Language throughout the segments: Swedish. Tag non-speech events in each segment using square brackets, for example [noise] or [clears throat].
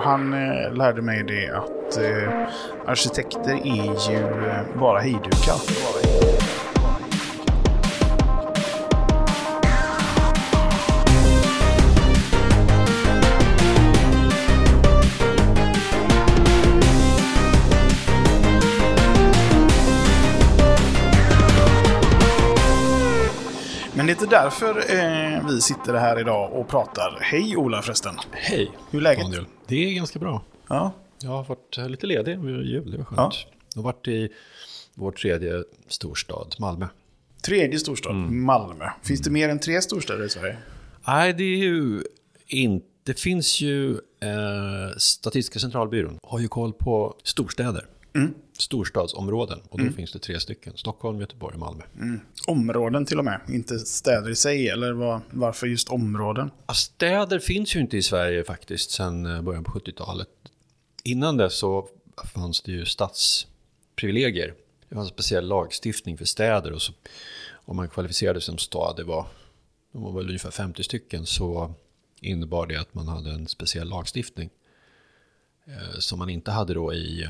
och han eh, lärde mig det att eh, arkitekter är ju eh, bara hejdukar. Bara hejdukar. Är inte därför eh, vi sitter här idag och pratar. Hej Ola förresten. Hej, Hur är läget? Daniel. Det är ganska bra. Ja, Jag har varit eh, lite ledig över jul, det var skönt. Ja. Jag har varit i vår tredje storstad, Malmö. tredje storstad, Mm. Malmö. Finns det mer än tre storstäder i Sverige? Nej, det är ju inte... Det finns ju... Eh, Statistiska centralbyrån har ju koll på storstäder. Mm. Storstadsområden. Och då finns det tre stycken. Stockholm, Göteborg och Malmö. Områden till och med, inte städer i sig. Eller vad, varför just områden? Ja, Städer finns ju inte i Sverige faktiskt sedan eh, början på 70-talet. Innan dess så fanns det ju stadsprivilegier. Det fanns en speciell lagstiftning för städer och så, om man kvalificerade sig som stad, det var, de var väl ungefär 50 stycken, så innebar det att man hade en speciell lagstiftning. Eh, som man inte hade då i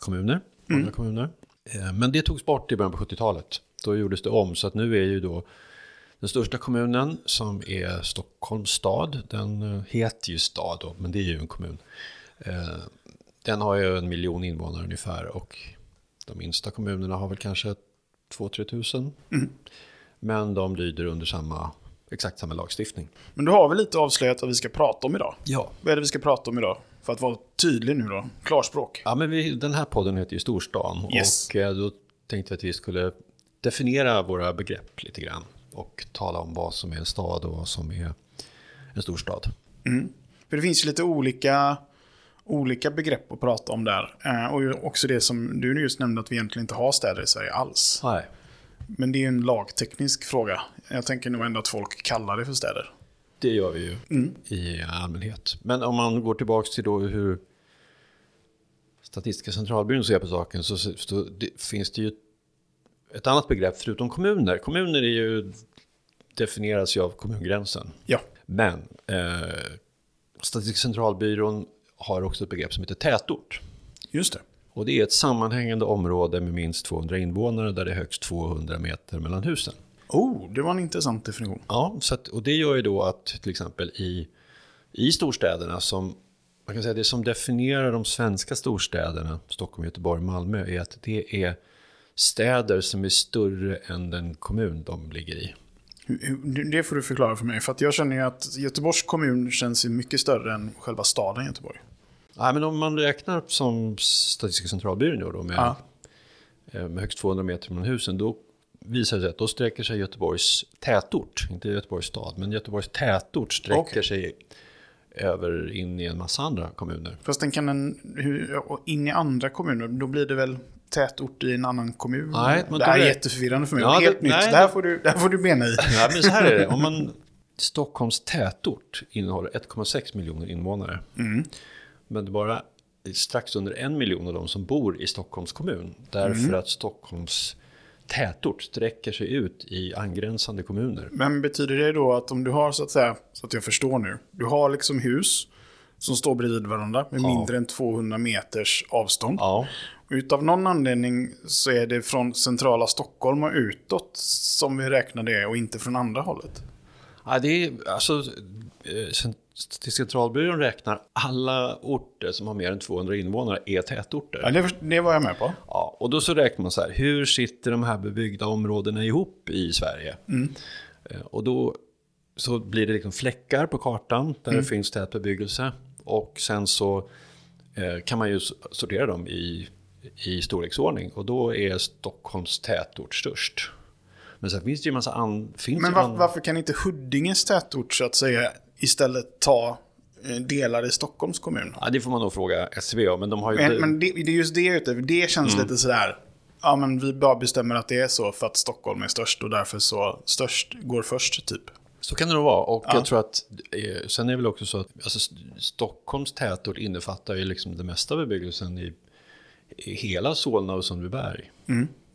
kommuner, många kommuner. Eh, men det togs bort i början på 70-talet. Då gjordes det om, så att nu är ju då den största kommunen som är Stockholms stad, den eh, heter ju stad då, men det är ju en kommun. Eh, Den har ju en miljon invånare ungefär och de minsta kommunerna har väl kanske 2-3 tusen. Men de lyder under samma, exakt samma lagstiftning. Men du har väl lite avslöjat vad vi ska prata om idag? Ja. Vad är det vi ska prata om idag? För att vara tydlig nu då. Klarspråk. Ja, men vi, den här podden heter ju Storstan Yes. och eh, då tänkte jag att vi skulle definiera våra begrepp lite grann och tala om vad som är en stad och vad som är en storstad. För det finns ju lite olika, olika begrepp att prata om där. Eh, och också det som du just nämnde att vi egentligen inte har städer i Sverige alls. Nej. Men det är ju en lagteknisk fråga. Jag tänker nog ändå att folk kallar det för städer. Det gör vi ju i allmänhet. Men om man går tillbaka till då hur Statistiska centralbyrån ser på saken så, så det, finns det ju ett annat begrepp förutom kommuner. Kommuner är ju, definieras ju av kommungränsen. Ja. Men eh, Statistiska centralbyrån har också ett begrepp som heter tätort. Just det. Och det är ett sammanhängande område med minst 200 invånare där det är högst 200 meter mellan husen. Oh, det var en intressant definition. Ja, så att, och det gör ju då att till exempel i, i storstäderna som man kan säga det som definierar de svenska storstäderna, Stockholm, Göteborg, Malmö, är att det är städer som är större än den kommun de ligger i. Det får du förklara för mig. För att jag känner ju att Göteborgs kommun känns mycket större än själva staden Göteborg. Nej, men om man räknar som Statistiska centralbyrån gör då med, Ja. eh, med högst 200 meter mellan husen, då visar det sig att då sträcker sig Göteborgs tätort, inte Göteborgs stad, men Göteborgs tätort sträcker Okej. sig över in i en massa andra kommuner. Fast den kan en, hur, in i andra kommuner, då blir det väl tätort i en annan kommun? Nej, men det här är jätteförvirrande för mig. Ja, Helt det- nytt. nej, det, här får du, det här får du bena i. Ja, men så här är det. Om man, [laughs] Stockholms tätort innehåller 1,6 miljoner invånare. Men det är bara strax under en miljon av de som bor i Stockholms kommun. Därför att Stockholms tätort sträcker sig ut i angränsande kommuner. Men betyder det då att om du har så att säga, så att jag förstår nu. Du har liksom hus som står bredvid varandra med Ja. mindre än 200 meters avstånd. Ja, Utav någon anledning så är det från centrala Stockholm och utåt som vi räknar det och inte från andra hållet. ja det är alltså... Statistiska centralbyrån räknar alla orter som har mer än 200 invånare är tätorter. Ja, det, det var jag med på. Ja, och då så räknar man så här, hur sitter de här bebyggda områdena ihop i Sverige? Eh, Och då så blir det liksom fläckar på kartan där det finns tät bebyggelse. Och sen så eh, kan man ju sortera dem i, i storleksordning. Och då är Stockholms tätort störst. Men sen finns det ju en massa an, finns Men var, varför kan inte Huddinges tätort så att säga istället ta eh, delar i Stockholms kommun? Ja, det får man nog fråga SCB om, men de har ju... Men, men det, det är just det. Det känns Mm. lite sådär. Ja, men vi bara bestämmer att det är så för att Stockholm är störst och därför så störst går först typ. Så kan det nog vara. Och Ja. jag tror att, eh, sen är det väl också så att alltså, St- Stockholms tätort innefattar ju liksom det mesta bebyggelsen i, i hela Solna och Sundbyberg.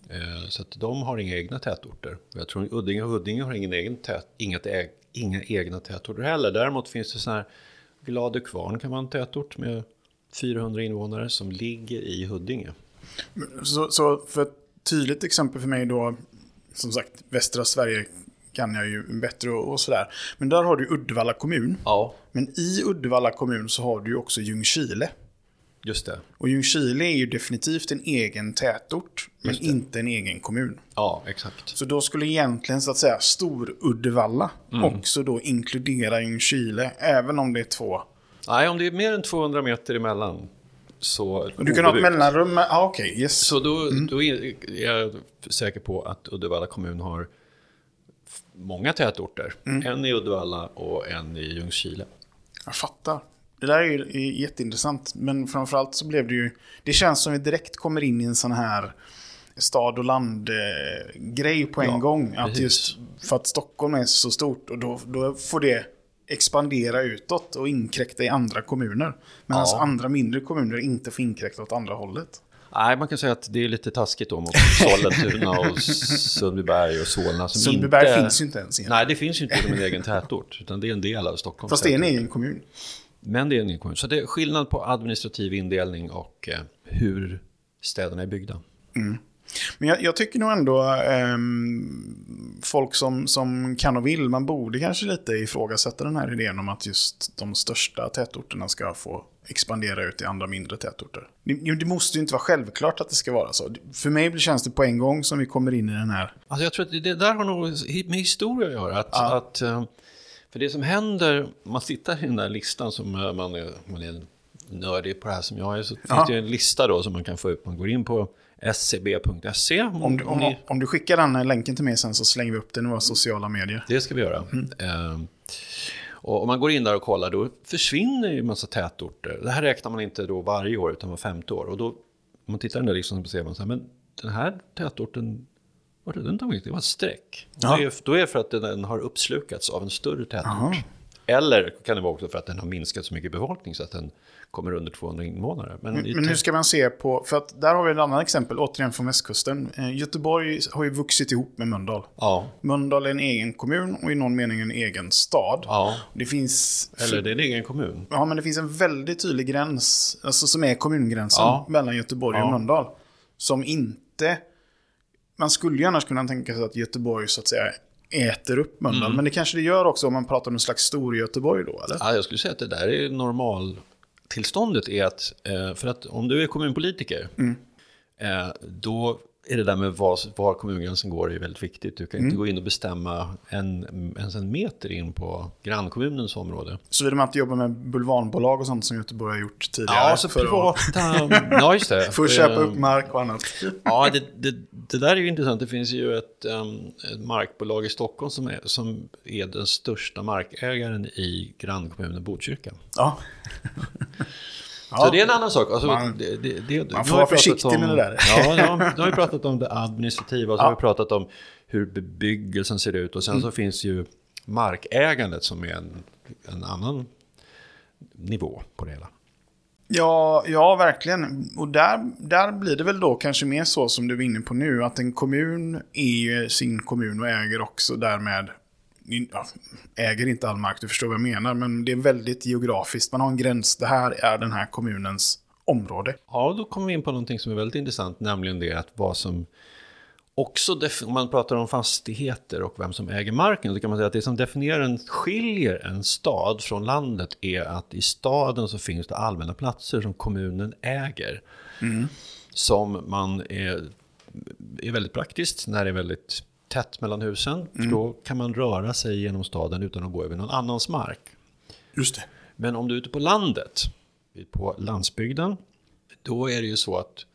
Eh, Så att de har inga egna tätorter. Jag tror Uddinge och Huddinge har ingen egen tät, inget äg, inga egna tätorter heller. Däremot finns det så här, Gladökvarn kan vara en tätort med 400 invånare som ligger i Huddinge. Så, så för ett tydligt exempel för mig då, som sagt, västra Sverige kan jag ju bättre och, och sådär. Men där har du Uddevalla kommun. Ja, Men i Uddevalla kommun så har du ju också Ljungskile. Just det. Och Ljungskile är ju definitivt en egen tätort, men inte en egen kommun. Ja, exakt. Så då skulle egentligen så att säga Stor-Uddevalla Mm. också då inkludera Ljungskile, även om det är två. Nej, om det är mer än 200 meter emellan så... Du kan ha ett mellanrum, med- ja okej, yes. Så då, då är jag säker på att Uddevalla kommun har många tätorter. En i Uddevalla och en i Ljungskile. Jag fattar. Det där är ju är jätteintressant, men framförallt så blev det ju... Det känns som vi direkt kommer in i en sån här stad och land-grej på en Ja, gång. Att precis. just för att Stockholm är så stort och då, då får det expandera utåt och inkräkta i andra kommuner. Medan Ja. andra mindre kommuner inte får inkräkta åt andra hållet. Nej, man kan säga att det är lite taskigt då mot [laughs] Sollentuna och Sundbyberg och Solna. Som Sundbyberg inte... finns ju inte ens egentligen. Nej, det finns ju inte som en egen tätort, utan det är en del av Stockholm. Fast det är en egen kommun. Men det är en egen kommun. Så det är skillnad på administrativ indelning och eh, hur städerna är byggda. Men jag, jag tycker nog ändå ehm, folk som, som kan och vill, man borde kanske lite ifrågasätta den här idén om att just de största tätorterna ska få expandera ut i andra mindre tätorter. Det, det måste ju inte vara självklart att det ska vara så. För mig känns det på en gång som vi kommer in i den här. Alltså jag tror att det där har nog med historia att göra. Att, Ja. att, eh, för det som händer, om man tittar i den där listan som eh, man är, man är nördig på det här som jag är, så Ja. finns det en lista då som man kan få upp. Man går in på scb.se. Om du, om, ni- om du skickar den här länken till mig sen så slänger vi upp den i våra sociala medier. Det ska vi göra. Eh, och om man går in där och kollar då försvinner ju en massa tätorter. Det här räknar man inte då varje år utan var femte år. Och då, om man tittar i den där listan så ser man så här, men den här tätorten, vart är den tagit? Det var ett streck. Ja. Det är, då är det för att den har uppslukats av en större tätort. Aha. Eller kan det vara också för att den har minskat så mycket befolkning så att den kommer under 200 invånare. Men, i Men hur ska man se på, för att där har vi ett annat exempel, återigen från västkusten. Eh, Göteborg har ju vuxit ihop med Mölndal. Ja, Mölndal är en egen kommun och i någon mening en egen stad. ja. Det finns... Eller det är en egen kommun. Ja, men det finns en väldigt tydlig gräns, alltså som är kommungränsen Ja. mellan Göteborg och. Mölndal. Som inte... Man skulle ju annars kunna tänka sig att Göteborg så att säga äter upp Mölndal. Mm. Men det kanske det gör också om man pratar om en slags stor Göteborg då, eller? Ja, jag skulle säga att det där är normaltillståndet är att, eh, för att om du är kommunpolitiker, eh, då är det där med var, var kommungränsen går är väldigt viktigt. Du kan inte gå in och bestämma en, ens en meter in på grannkommunens område. Såvida man inte jobbar med bulvanbolag och sånt som Göteborg har gjort tidigare. Ja, så för att- privata... [laughs] Ja, just det. För att köpa Eh, upp mark och annat. Ja, det, det, det där är ju intressant. Det finns ju ett, um, ett markbolag i Stockholm som är, som är den största markägaren i grannkommunen Botkyrka. Ja. [laughs] Så det är en annan sak. Alltså, Man- det, det, det, man får vara försiktig om, med det där. Ja, ja, nu har vi pratat om det administrativa, så Ja. har vi pratat om hur bebyggelsen ser ut och sen Mm. så finns ju markägandet som är en, en annan nivå på det hela. Ja, ja, verkligen. Och där, där blir det väl då kanske mer så som du är inne på nu, att en kommun är ju sin kommun och äger också därmed, ja, äger inte all mark, du förstår vad jag menar, men det är väldigt geografiskt. Man har en gräns, det här är den här kommunens område. Ja, då kommer vi in på någonting som är väldigt intressant, nämligen det att vad som också, om man pratar om fastigheter och vem som äger marken, så kan man säga att det som definierar en, skiljer en stad från landet är att i staden så finns det allmänna platser som kommunen äger. Som man är, är väldigt praktiskt när det är väldigt tätt mellan husen. För då kan man röra sig genom staden utan att gå över någon annans mark. Just det. Men om du är ute på landet, på landsbygden, då är det ju så att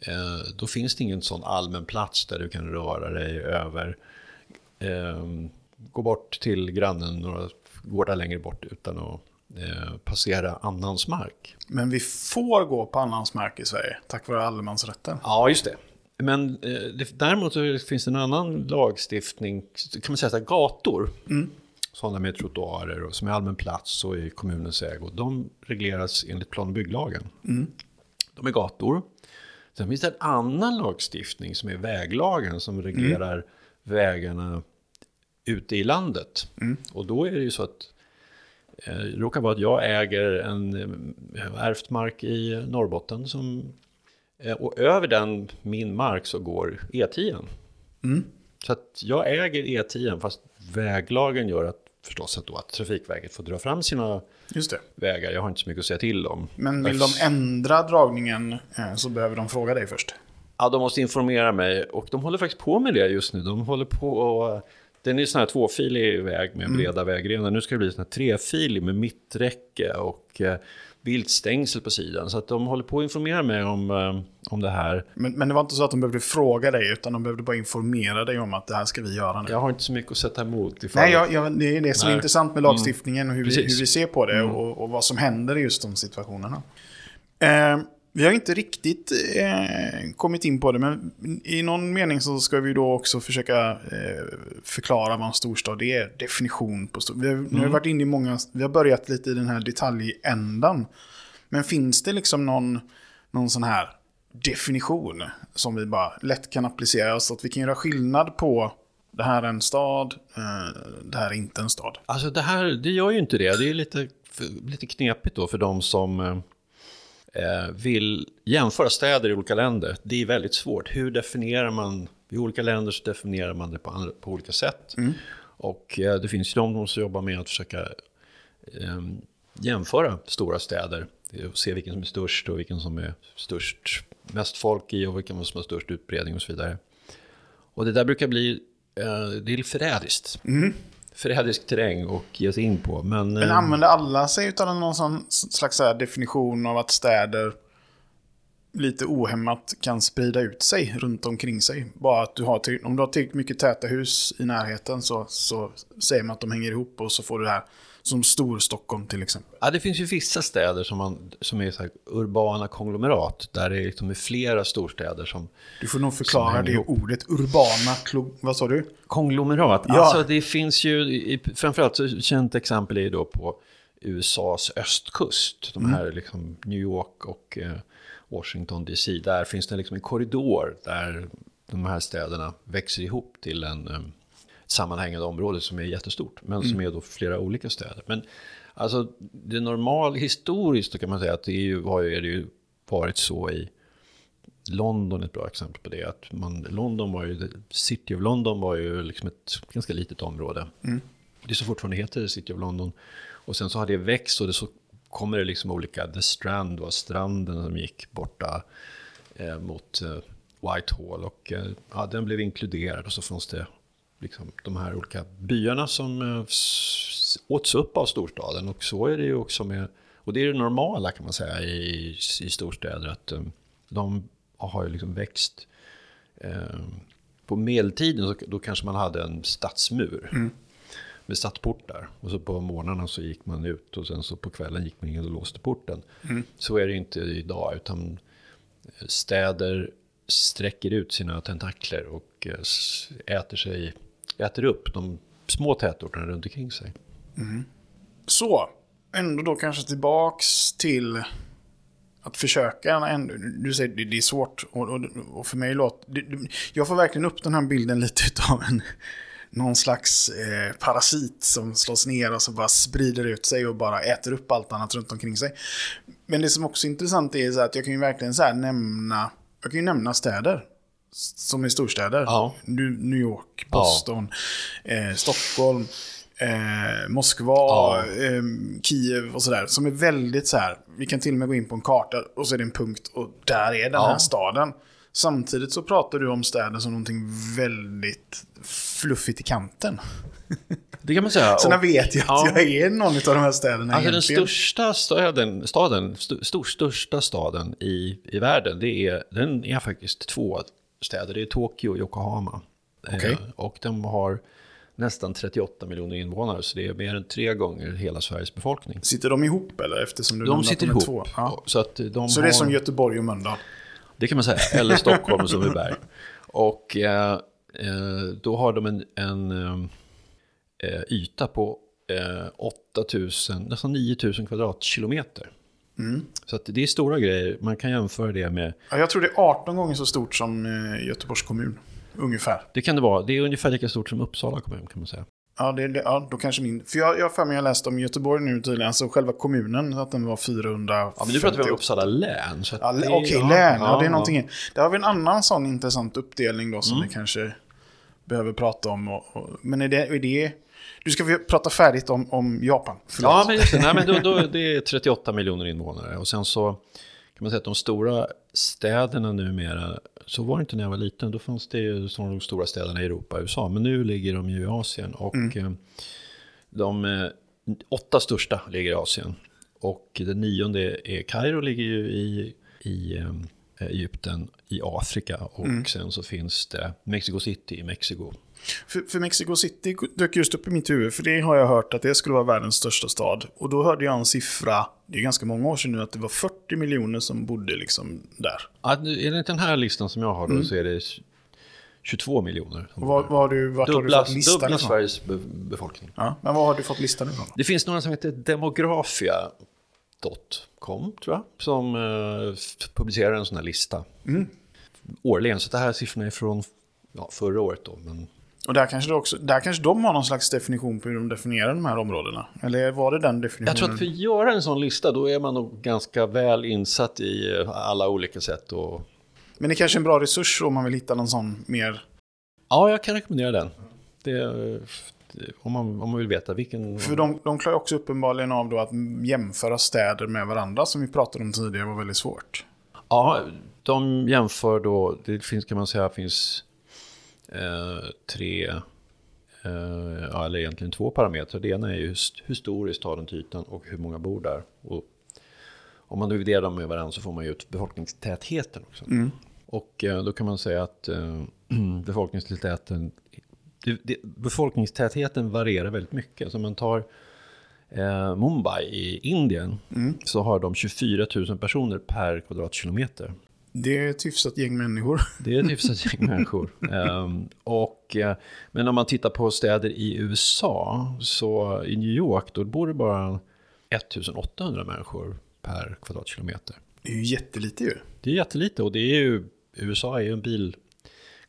eh, då finns det ingen sån allmän plats där du kan röra dig över. Eh, gå bort till grannen några gårdar längre bort utan att eh, passera annans mark. Men vi får gå på annans mark i Sverige, tack vare allemansrätten. Ja, just det. Men eh, det, däremot så finns det en annan lagstiftning, kan man säga så här, gator. Sådana med trottoarer och som är allmän plats och i kommunens ägo. De regleras enligt plan och bygglagen. De är gator. Sen finns det en annan lagstiftning som är väglagen som reglerar vägarna ute i landet. Och då är det ju så att Eh, Det råkar vara att jag äger en eh, ärvt mark i Norrbotten. Som, och över den, min mark, så går E10. Mm. Så att jag äger E10 fast väglagen gör att förstås att, då, att Trafikverket får dra fram sina vägar. Jag har inte så mycket att säga till om. Men vill de ändra dragningen eh, så behöver de fråga dig först. Ja, de måste informera mig och de håller faktiskt på med det just nu. De håller på och... Den är sån här tvåfilig väg med breda vägrenar. Nu ska det bli sån här trefilig med mitträcke och eh, viltstängsel på sidan. Så att de håller på att informera mig om, eh, om det här. Men, men det var inte så att de behövde fråga dig, utan de behövde bara informera dig om att det här ska vi göra nu. Jag har inte så mycket att sätta emot. ifall- Nej, jag, jag, det är det som är Nej. intressant med lagstiftningen och hur vi, hur vi ser på det och, och vad som händer i just de situationerna. Eh, vi har inte riktigt eh, kommit in på det, men i någon mening så ska vi då också försöka eh, förklara vad en storstad är. Definition på storstad. Vi har, Nu har vi varit inne i många, vi har börjat lite i den här detaljändan. Men finns det liksom någon, någon sån här definition som vi bara lätt kan applicera så att vi kan göra skillnad på det här är en stad, eh, det här är inte en stad. Alltså det här, det gör ju inte det. Det är lite, lite knepigt då för de som eh, vill jämföra städer i olika länder. Det är väldigt svårt. Hur definierar man, i olika länder så definierar man det på, på olika sätt. Och eh, det finns ju de som jobbar med att försöka eh, jämföra stora städer. Och se vilken som är störst och vilken som är störst, mest folk i och vilken som har störst utbredning och så vidare. Och det där brukar bli, eh, det är förrädiskt. Förrädisk terräng att ge sig in på. Men, Men eh, använder alla sig av någon sån slags definition av att städer lite ohämmat kan sprida ut sig runt omkring sig? Bara att du har, till- om du har tillräckligt mycket täta hus i närheten så, så säger man att de hänger ihop och så får du det här som Storstockholm till exempel. Ja, det finns ju vissa städer som, man, som är så urbana konglomerat. Där det liksom är flera storstäder som... Du får nog förklara det ordet. Urbana, klo, vad sa du? Konglomerat? Ja. Alltså det finns ju, framförallt ett känt exempel är då på USAs östkust. De här liksom New York och eh, Washington DC. Där finns det liksom en korridor där de här städerna växer ihop till en eh, sammanhängande område som är jättestort. Men som är då flera olika städer. Men alltså det normal historiskt kan man säga att det är ju, har ju, det ju varit så i London är ett bra exempel på det. Att man, London var ju, City of London var ju liksom ett ganska litet område. Det som fortfarande heter City of London. Och sen så har det växt och det så kommer det liksom olika, The Strand var stranden som gick borta eh, mot eh, Whitehall. Och eh, ja, den blev inkluderad och så fanns det liksom de här olika byarna som eh, åts upp av storstaden. Och så är det ju också med, och det är det normala kan man säga i, i storstäder. Att eh, de har ju liksom växt. Eh, på medeltiden så, då kanske man hade en stadsmur. Med stadsportar. Och så på morgnarna så gick man ut och sen så på kvällen gick man in och låste porten. Så är det inte idag utan städer sträcker ut sina tentakler och äter, sig, äter upp de små tätorterna runt omkring sig. Mm. Så, ändå då kanske tillbaks till att försöka. Ändå, du säger det, det är svårt och, och, och för mig låter... Jag får verkligen upp den här bilden lite [laughs] av en... Någon slags eh, parasit som slås ner och så bara sprider ut sig och bara äter upp allt annat runt omkring sig. Men det som också är intressant är så att jag kan ju verkligen så här nämna... Jag kan ju nämna städer. Som är storstäder. Ja. New York, Ja. Boston, eh, Stockholm, eh, Moskva, Ja. eh, Kiev och sådär. Som är väldigt så här. Vi kan till och med gå in på en karta och så är det en punkt och där är den Ja. här staden. Samtidigt så pratar du om städer som någonting väldigt fluffigt i kanten. Det kan man säga. [laughs] Och- vet jag att ja. jag är någon av de här städerna Alltså den egentligen. största staden, staden st stor, största staden i, i världen, det är, den är faktiskt två städer. Det är Tokyo och Yokohama. Eh, och de har nästan 38 miljoner invånare, så det är mer än tre gånger hela Sveriges befolkning. Sitter de ihop eller? Eftersom du De sitter ihop. Två. Ja. Så, att de Så har, det är som Göteborg och Mölndal. Det kan man säga, eller Stockholm och Sundbyberg. Och eh, eh, då har de en, en eh, yta på eh, 8000, nästan 9000 kvadratkilometer. Så att det är stora grejer. Man kan jämföra det med, Ja, jag tror det är 18 gånger så stort som eh, Göteborgs kommun. Ungefär. det kan det vara, det är ungefär lika stort som Uppsala kommun kan man säga. Ja, det, det, ja, då kanske min... För jag har för mig jag läste om Göteborg nu tydligen, alltså själva kommunen, att den var 400... Ja, men nu pratar vi om Uppsala län. så Ja, det- Okej, län. Ja, det är någonting. Där har vi en annan sån intressant uppdelning då som Mm. vi kanske behöver prata om. Och, och, men är det, är det... Du ska vi prata färdigt om, om Japan. Förlåt. Ja, men just det. Nej, men då, då, det är 38 miljoner invånare. Och sen så kan man säga att de stora städerna numera, så var det inte när jag var liten, då fanns det ju som de stora städerna i Europa och USA. Men nu ligger de ju i Asien. Och eh, de eh, åtta största ligger i Asien. Och den nionde är Kairo, ligger ju i, i eh, Egypten, i Afrika. Och sen så finns det Mexico City i Mexiko. För, för Mexico City dök just upp i mitt huvud, för det har jag hört att det skulle vara världens största stad. Och då hörde jag en siffra, det är ganska många år sedan nu, att det var 40 miljoner som bodde liksom där. Ja, enligt den här listan som jag har då så är det 22 miljoner. vad, vad har du, vart har du Dubbla, fått listan dubbla? Sveriges be befolkning. Ja, men vad har du fått listan ifrån? Det finns några som heter demografia.com tror jag. Som eh, publicerar en sån här lista. Årligen. Så det här siffrorna är från ja, förra året då. Men Och där kanske, också, där kanske de har någon slags definition på hur de definierar de här områdena. Eller var det den definitionen? jag tror att för att göra en sån lista då är man nog ganska väl insatt i eh, alla olika sätt. Och... Men det är kanske är en bra resurs om man vill hitta någon sån mer... Ja, jag kan rekommendera den. Det, är, eh, om, man, om man vill veta vilken... För de, de klarar också uppenbarligen av då att jämföra städer med varandra, som vi pratade om tidigare, var väldigt svårt. Ja, de jämför då, det finns kan man säga finns eh, tre, eh, eller egentligen två parametrar. Det ena är just hur stor är staden till ytan och hur många bor där. Och om man dividerar dem med varandra så får man ju ut befolkningstätheten också. Och eh, då kan man säga att eh, [clears throat] befolkningstätheten, det, det, befolkningstätheten varierar väldigt mycket. Så om man tar eh, Mumbai i Indien så har de 24 000 personer per kvadratkilometer. Det är ett hyfsat gäng människor. [laughs] Det är ett hyfsat gäng människor. Ehm, och, eh, men om man tittar på städer i USA, så i New York, då bor det bara 1800 människor per kvadratkilometer. Det är ju jättelite ju. Det är jättelite och det är ju, USA är ju en bil...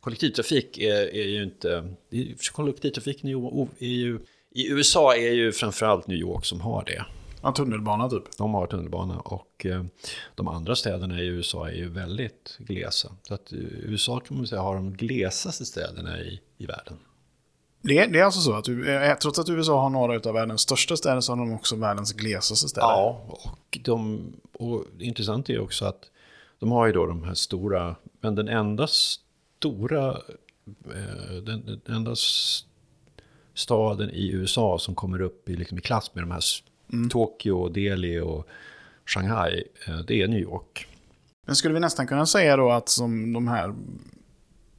Kollektivtrafik är, är ju inte... Kollektivtrafiken är ju, är ju... I USA är ju framförallt New York som har det. Ja, tunnelbana typ. De har tunnelbana och eh, de andra städerna i USA är ju väldigt glesa. Så att eh, USA kan man säga har de glesaste städerna i, i världen. Det är, det är alltså så att eh, trots att USA har några av världens största städer så har de också världens glesaste städer. Ja, och, de, och intressant är också att de har ju då de här stora, men den enda stora, eh, den, enda staden i USA som kommer upp i, liksom, i klass med de här s- Tokyo, Delhi och Shanghai, eh, det är New York. Men skulle vi nästan kunna säga då att som de här...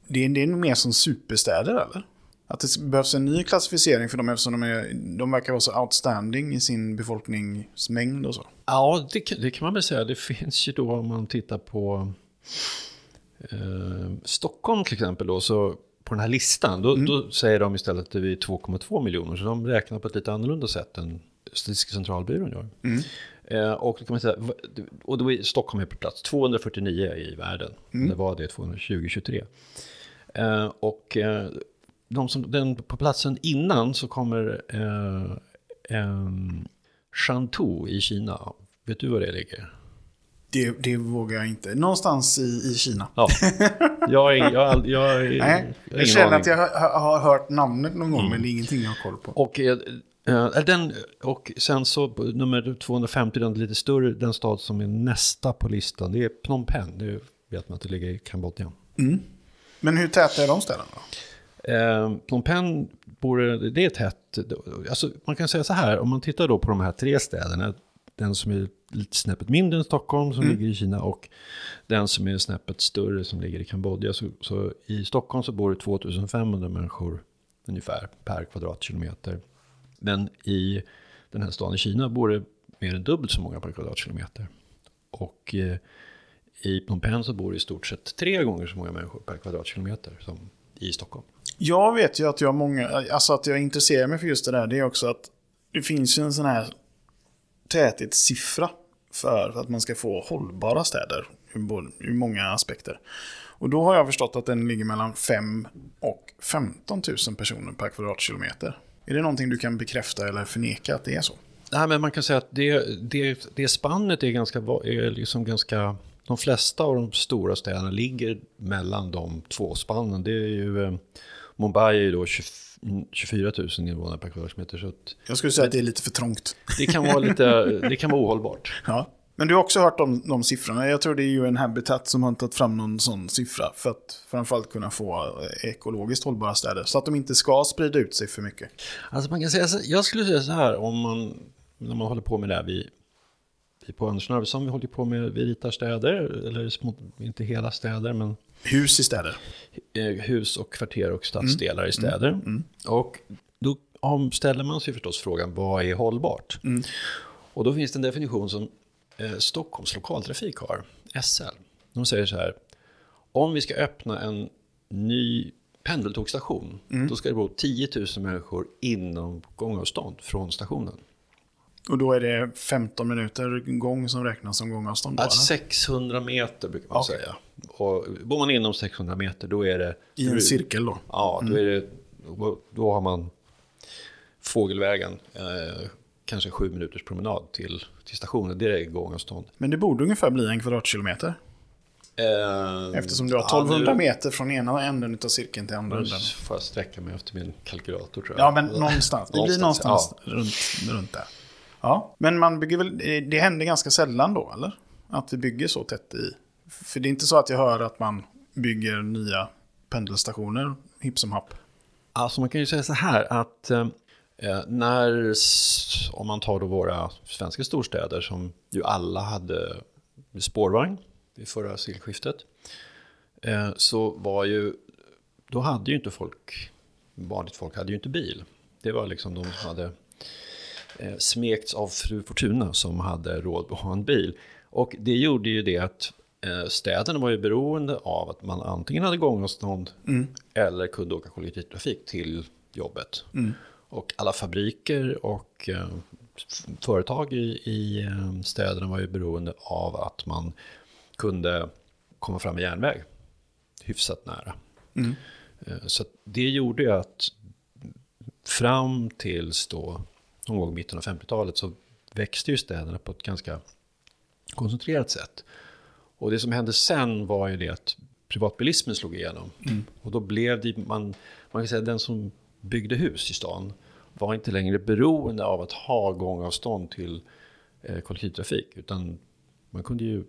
Det är, det är mer som superstäder eller? Att det behövs en ny klassificering för dem eftersom de, är, de verkar vara så outstanding i sin befolkningsmängd och så. Ja, det, kan- det kan man väl säga. Det finns ju då om man tittar på eh, Stockholm till exempel då, så på den här listan, då, då säger de istället att vi är 2,2 miljoner. Så de räknar på ett lite annorlunda sätt än Statistiska centralbyrån gör. Eh, och då kan man säga, och då är Stockholm är på plats 249 i världen. Det var det 2023. Eh, och eh, de som, den, på platsen innan så kommer eh, Shantou i Kina. Vet du var det ligger? Det, det vågar jag inte. Någonstans i, i Kina. Ja, jag, är, jag, jag, [laughs] Nej, jag jag känner aning. att jag har, har hört namnet någon gång, men det är ingenting jag har koll på. Och, eh, eh, den, och sen så nummer 250, den lite större, den stad som är nästa på listan, det är Phnom Penh. Det vet man att det ligger i Kambodja. Men hur täta är de städerna? Eh, Phnom Penh, bor, det är tätt. Alltså, man kan säga så här, om man tittar då på de här tre städerna, den som är lite snäppet mindre än Stockholm som ligger i Kina och den som är snäppet större som ligger i Kambodja. Så, så i Stockholm så bor det 2500 människor ungefär per kvadratkilometer. Men i den här staden i Kina bor det mer än dubbelt så många per kvadratkilometer. Och eh, i Phnom Penh så bor det i stort sett tre gånger så många människor per kvadratkilometer som i Stockholm. Jag vet ju att jag många, alltså att jag intresserar mig för just det där, det är också att det finns ju en sån här täthetssiffra för att man ska få hållbara städer ur, många aspekter. Och då har jag förstått att den ligger mellan 5 och 15 000 personer per kvadratkilometer. Är det någonting du kan bekräfta eller förneka att det är så? Nej, men man kan säga att det, det, det spannet är ganska, är liksom ganska... De flesta av de stora städerna ligger mellan de två spannen. Det är ju... Eh, Mumbai är ju då 25 24 000 invånare per kvadratmeter. Så Jag skulle säga att det är lite för trångt. det kan vara lite, [laughs] det kan vara ohållbart. Ja. Men du har också hört om de siffrorna. Jag tror det är ju en Habitat som har tagit fram någon sån siffra. För att framförallt kunna få eh, ekologiskt hållbara städer. Så att de inte ska sprida ut sig för mycket. Alltså man kan säga jag skulle säga så här om man, när man håller på med det här, vi, vi på Andersson Arvidsson, vi håller på med, vi ritar städer, eller små, inte hela städer, men Hus i städer. eh, hus och kvarter och stadsdelar i städer. Och då ställer man sig förstås frågan, vad är hållbart? Och då finns det en definition som eh, Stockholms lokaltrafik har, SL. De säger så här, om vi ska öppna en ny pendeltågstation, då ska det bo 10 000 människor inom gångavstånd från stationen. Och då är det 15 minuter gång som räknas som gångavstånd. Att 600 meter brukar man Okej. säga. Och bor man inom 600 meter, då är det... I en cirkel då. Ja, då, är det, då har man fågelvägen, eh, kanske sju minuters promenad till, till stationen. Det är gångavstånd. Men det borde ungefär bli en kvadratkilometer. Eh, Eftersom du har ja, 1200 nu- meter från ena änden av cirkeln till andra änden. får jag sträcka mig efter min kalkylator tror jag. Ja, men någonstans. Det blir någonstans runt, runt där. Ja, men man bygger väl... Eh, det händer ganska sällan då, eller? Att vi bygger så tätt i... För det är inte så att jag hör att man bygger nya pendelstationer hipp som happ. Alltså man kan ju säga så här att eh, eh när, om man tar då våra svenska storstäder som ju alla hade spårvagn vid förra sekelskiftet. Eh, så var ju, då hade ju inte folk, vanligt folk hade ju inte bil. Det var liksom de som hade smekts av fru Fortuna som hade råd att ha en bil. Och det gjorde ju det att eh, städerna var ju beroende av att man antingen hade gångavstånd eller kunde åka kollektivtrafik till jobbet. Och alla fabriker och eh, företag i, eh, städerna var ju beroende av att man kunde komma fram med järnväg hyfsat nära. Eh, Så det gjorde ju att fram tills då, någon gång i mitten av 50-talet, så växte ju städerna på ett ganska koncentrerat sätt. Och det som hände sen var ju det att privatbilismen slog igenom. Och då blev det, man, man kan säga den som byggde hus i stan var inte längre beroende av att ha gångavstånd till eh, kollektivtrafik. Utan man kunde ju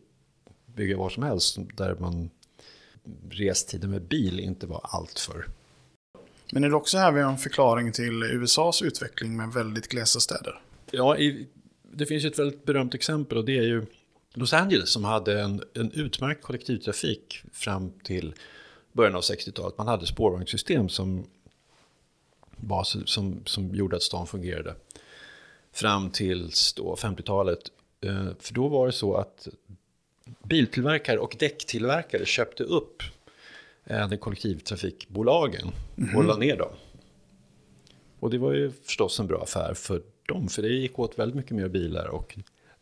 bygga var som helst där man restiden med bil inte var allt för men är det också här vi har en förklaring till USAs utveckling med väldigt glesa städer? Ja, i, det finns ju ett väldigt berömt exempel och det är ju Los Angeles som hade en, en utmärkt kollektivtrafik fram till början av 60-talet. Man hade spårvagnssystem som, var, som, som gjorde att stan fungerade fram till 50-talet. Eh, för då var det så att biltillverkare och däcktillverkare köpte upp eh, de kollektivtrafikbolagen och la ner dem. Och det var ju förstås en bra affär för dem, för det gick åt väldigt mycket mer bilar och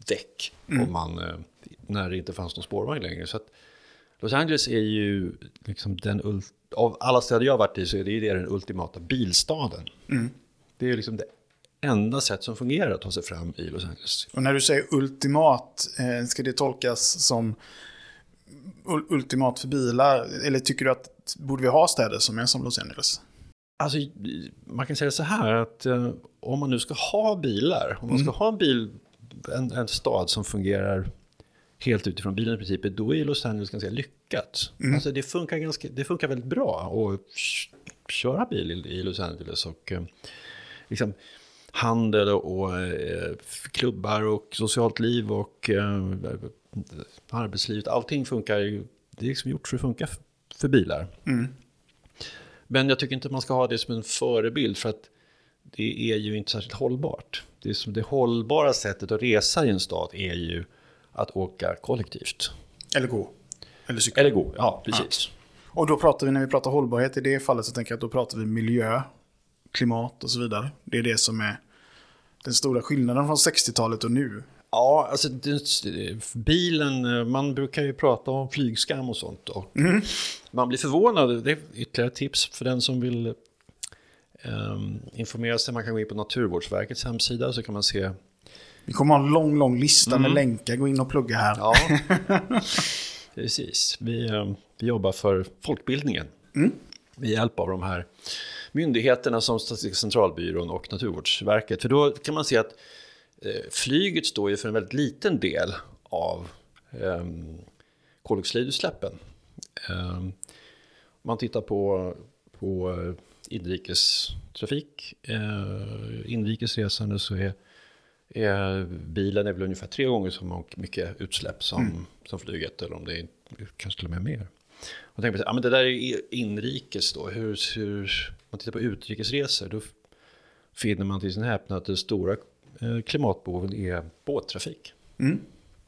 däck om man, eh, när det inte fanns någon spårvagn längre. Så att Los Angeles är ju liksom den, ult- av alla städer jag har varit i så är det ju den ultimata bilstaden. Det är ju liksom det enda sätt som fungerar att ta sig fram i Los Angeles. Och när du säger ultimat, eh, ska det tolkas som ultimat för bilar? Eller tycker du att borde vi ha städer som är som Los Angeles? Alltså, man kan säga så här att eh, om man nu ska ha bilar, om man ska ha en bil, en, en stad som fungerar helt utifrån bilen i princip, då är Los Angeles ganska lyckat. Alltså det funkar, ganska, det funkar väldigt bra att köra bil i, i Los Angeles och eh, liksom handel och, och eh, klubbar och socialt liv och eh, arbetslivet, allting funkar ju, det är liksom gjort för att funka för bilar. Men jag tycker inte man ska ha det som en förebild för att det är ju inte särskilt hållbart. Det, är som det hållbara sättet att resa i en stad är ju att åka kollektivt. Eller gå? Eller cykla? Eller gå, ja precis. Och då pratar vi, när vi pratar hållbarhet i det fallet så tänker jag att då pratar vi miljö, klimat och så vidare. Det är det som är den stora skillnaden från 60-talet och nu. Ja, alltså bilen, eh, man brukar ju prata om flygskam och sånt. Och Man blir förvånad, det är ytterligare tips för den som vill um, informera sig. Man kan gå in på Naturvårdsverkets hemsida så kan man se. Vi kommer ha en lång, lång lista mm. med länkar. Gå in och plugga här. Ja, [laughs] precis. Vi, um, vi jobbar för folkbildningen. Mm. Med hjälp av de här myndigheterna som Statistiska centralbyrån och Naturvårdsverket. För då kan man se att flyget står ju för en väldigt liten del av eh, koldioxidutsläppen. Eh, man tittar på, på eh, inrikestrafik, eh, inrikesresande så är, är bilen är väl ungefär tre gånger så mycket utsläpp som, mm. som flyget, eller om det är kanske till och med mer. Och tänker på, ja, men det där är inrikes då, hur, hur man tittar på utrikesresor, då finner man till sin häpnad att det stora eh, klimatbehovet är båttrafik. Mm.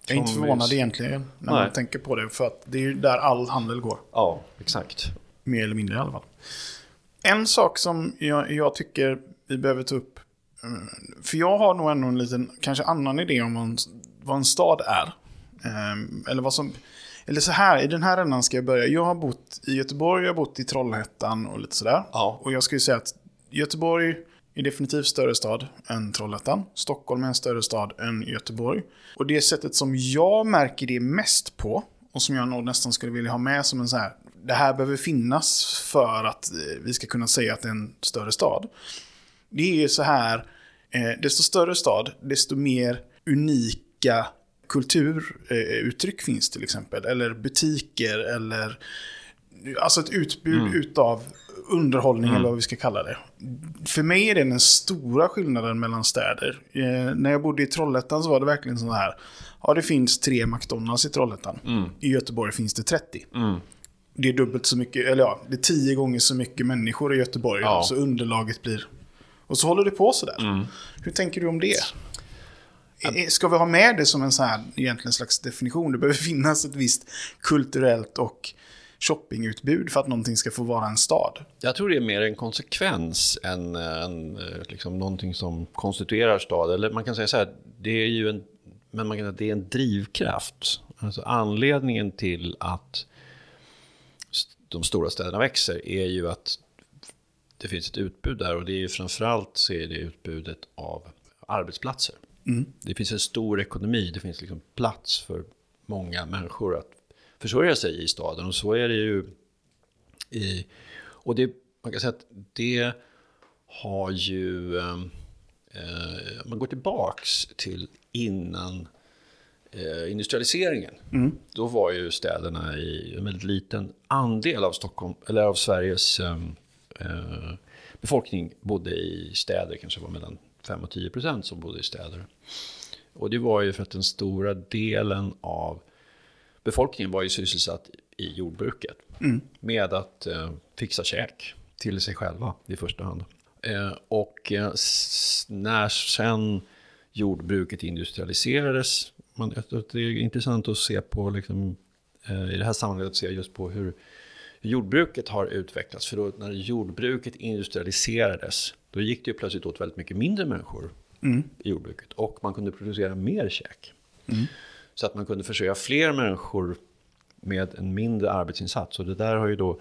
Jag är inte förvånad vi... egentligen när Nej. man tänker på det, för att det är ju där all handel går. Ja, exakt. Mer eller mindre i alla fall. En sak som jag, jag tycker vi behöver ta upp, eh, för jag har nog ändå en liten, kanske annan idé om vad en, vad en stad är. Ehm, eller vad som eller så här, i den här ändan ska jag börja. Jag har bott i Göteborg, jag har bott i Trollhättan och lite sådär. Ja. Och jag ju säga att Göteborg är definitivt större stad än Trollhättan. Stockholm är en större stad än Göteborg. Och det sättet som jag märker det mest på, och som jag nog nästan skulle vilja ha med som en så här, det här behöver finnas för att eh, vi ska kunna säga att det är en större stad. Det är ju så här, eh, desto större stad, desto mer unika kulturuttryck finns till exempel. Eller butiker eller alltså ett utbud mm. utav underhållning mm. eller vad vi ska kalla det. För mig är det den stora skillnaden mellan städer. Eh, när jag bodde i Trollhättan så var det verkligen så här. Ja, det finns tre McDonalds i Trollhättan. Mm. I Göteborg finns det 30. Mm. Det är dubbelt så mycket, eller ja, det är tio gånger så mycket människor i Göteborg. Ja. Så underlaget blir... Och så håller det på sådär. Mm. Hur tänker du om det? Ska vi ha med det som en sån här, egentligen slags definition? Det behöver [laughs] finnas ett visst kulturellt och shoppingutbud för att någonting ska få vara en stad? Jag tror det är mer en konsekvens än, än liksom någonting som konstituerar stad. Eller man kan säga så här, det är ju en, men man kan säga det är en drivkraft. Alltså anledningen till att de stora städerna växer är ju att det finns ett utbud där och det är ju framförallt så är det utbudet av arbetsplatser. Mm. Det finns en stor ekonomi, det finns liksom plats för många människor att försörja sig i staden. Och så är det ju i... Och det, man kan säga att det har ju... Ehm, eh, man går tillbaks till innan eh, industrialiseringen. Mm. Då var ju städerna i en väldigt liten andel av Stockholm, eller av Sveriges ehm, eh, befolkning bodde i städer, kanske var mellan 5 och 10 procent som bodde i städer. Och det var ju för att den stora delen av befolkningen var ju sysselsatt i jordbruket. Mm. Med att eh, fixa käk till sig själva i första hand. Eh, och eh, när sen jordbruket industrialiserades, man, det är intressant att se på, liksom, eh, i det här sammanhanget, att se just på hur jordbruket har utvecklats. För då när jordbruket industrialiserades, då gick det ju plötsligt åt väldigt mycket mindre människor mm. i jordbruket. Och man kunde producera mer käk. Mm. Så att man kunde försörja fler människor med en mindre arbetsinsats. Och det där har ju då